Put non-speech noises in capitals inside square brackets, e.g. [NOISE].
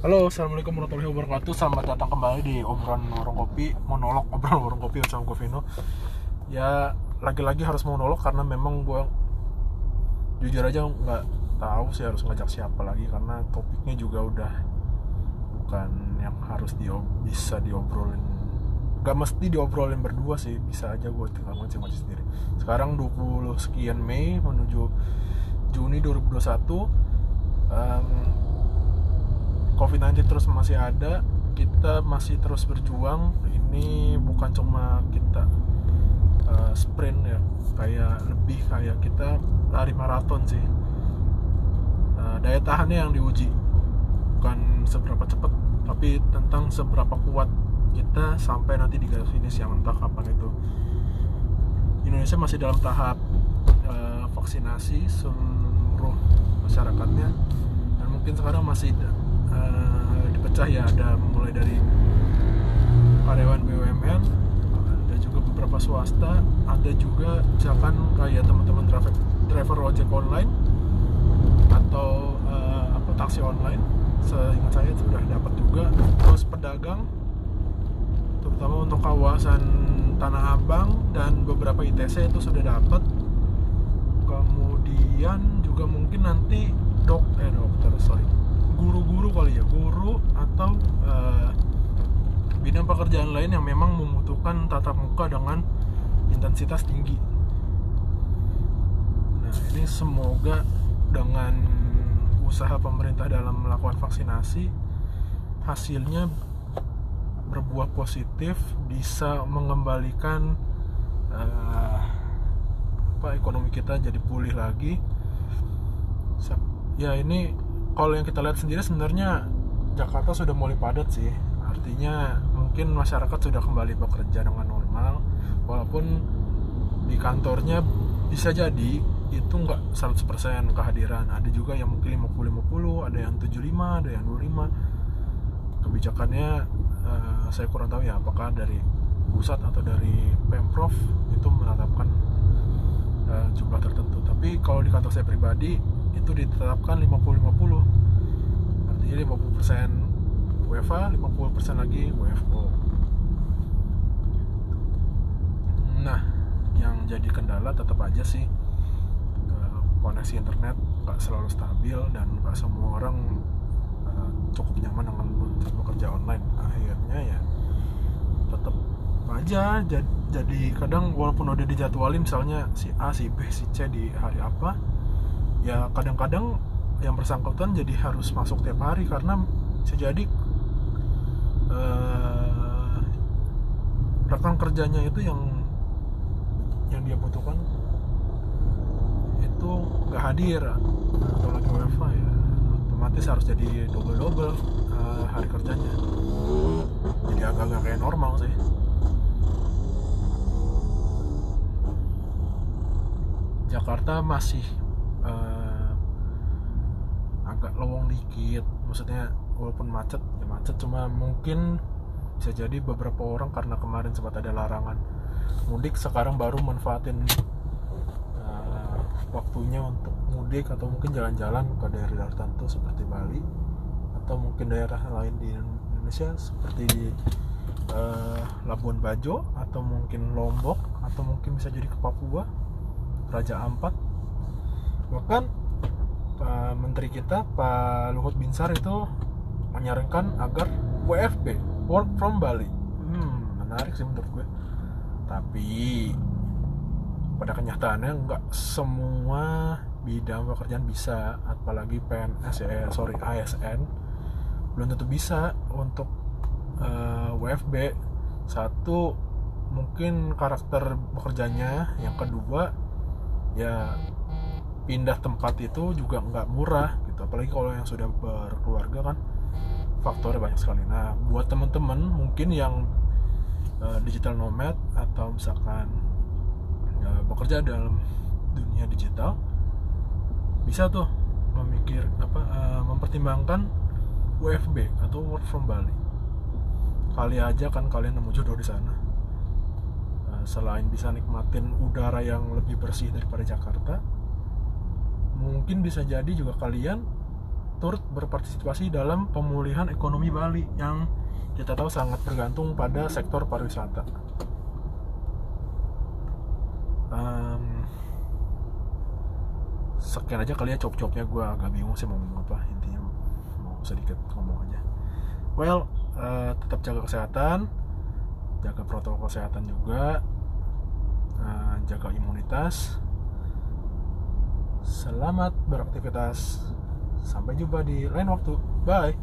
Halo, assalamualaikum warahmatullahi wabarakatuh. Selamat datang kembali di obrolan warung kopi, monolog [LAUGHS] obrolan warung kopi bersama Vino. Ya, lagi-lagi harus monolog karena memang gue jujur aja nggak tahu sih harus ngajak siapa lagi karena topiknya juga udah bukan yang harus di bisa diobrolin gak mesti diobrolin berdua sih bisa aja gue tinggal ngoceh-ngoceh sendiri sekarang 20 sekian Mei menuju Juni 2021 um, COVID-19 terus masih ada kita masih terus berjuang. Ini bukan cuma kita uh, sprint ya kayak lebih kayak kita lari maraton sih. Uh, daya tahannya yang diuji bukan seberapa cepat tapi tentang seberapa kuat kita sampai nanti di garis finish yang entah kapan itu. Indonesia masih dalam tahap uh, vaksinasi seluruh masyarakatnya dan mungkin sekarang masih uh, dipecah ya ada mulai dari karyawan BUMN ada juga beberapa swasta ada juga misalkan kayak teman-teman driver driver ojek online atau uh, apa taksi online. Seingat saya sudah dapat juga. Terus pedagang terutama untuk kawasan Tanah Abang dan beberapa ITC itu sudah dapat kemudian juga mungkin nanti dok eh dokter sorry guru-guru kali ya guru atau uh, bidang pekerjaan lain yang memang membutuhkan tatap muka dengan intensitas tinggi. Nah ini semoga dengan usaha pemerintah dalam melakukan vaksinasi hasilnya berbuah positif bisa mengembalikan uh, apa ekonomi kita jadi pulih lagi. Ya ini kalau yang kita lihat sendiri sebenarnya Jakarta sudah mulai padat sih. Artinya mungkin masyarakat sudah kembali bekerja dengan normal walaupun di kantornya bisa jadi itu nggak 100% kehadiran. Ada juga yang mungkin 50-50 ada yang 75 ada yang 25 kebijakannya uh, saya kurang tahu ya apakah dari pusat atau dari pemprov itu menetapkan uh, jumlah tertentu. Tapi kalau di kantor saya pribadi itu ditetapkan 50-50 artinya 50% WFA 50% lagi WFO nah yang jadi kendala tetap aja sih uh, koneksi internet nggak selalu stabil dan nggak semua orang uh, cukup nyaman dengan bekerja online. Akhirnya ya tetap aja jadi kadang walaupun udah dijadwalin misalnya si A si B si C di hari apa ya kadang-kadang yang bersangkutan jadi harus masuk tiap hari karena bisa jadi uh, rekan kerjanya itu yang yang dia butuhkan itu nggak hadir. Atau lagi WFA ya otomatis harus jadi double double uh, hari kerjanya. Jadi agak-agak kayak normal sih. Jakarta masih uh, agak lowong dikit. Maksudnya walaupun macet ya macet. Cuma mungkin bisa jadi beberapa orang karena kemarin sempat ada larangan mudik sekarang baru manfaatin uh, waktunya untuk mudik atau mungkin jalan-jalan ke daerah tertentu seperti Bali atau mungkin daerah lain di Indonesia seperti di uh, Labuan Bajo atau mungkin Lombok atau mungkin bisa jadi ke Papua Raja Ampat bahkan Pak Menteri kita Pak Luhut Binsar itu menyarankan agar WFB work from Bali. Hmm, menarik sih menurut gue. Tapi pada kenyataannya nggak semua bidang pekerjaan bisa apalagi PNS ya sorry ASN belum tentu bisa untuk uh, WFB satu mungkin karakter bekerjanya. Yang kedua ya pindah tempat itu juga nggak murah gitu. Apalagi kalau yang sudah berkeluarga kan faktornya banyak sekali. Nah buat teman-teman mungkin yang uh, digital nomad atau misalkan uh, bekerja dalam dunia digital bisa tuh memikir apa uh, mempertimbangkan WFB atau work from Bali. Kali aja kan kalian nemu jodoh di sana. Selain bisa nikmatin udara yang lebih bersih daripada Jakarta mungkin bisa jadi juga kalian turut berpartisipasi dalam pemulihan ekonomi Bali yang kita tahu sangat bergantung pada sektor pariwisata. Um, sekian aja kali ya cop-copnya gue agak bingung sih mau ngomong apa intinya mau sedikit ngomong aja. Well, uh, tetap jaga kesehatan, jaga protokol kesehatan juga, uh, jaga imunitas. Selamat beraktivitas. Sampai jumpa di lain waktu. Bye.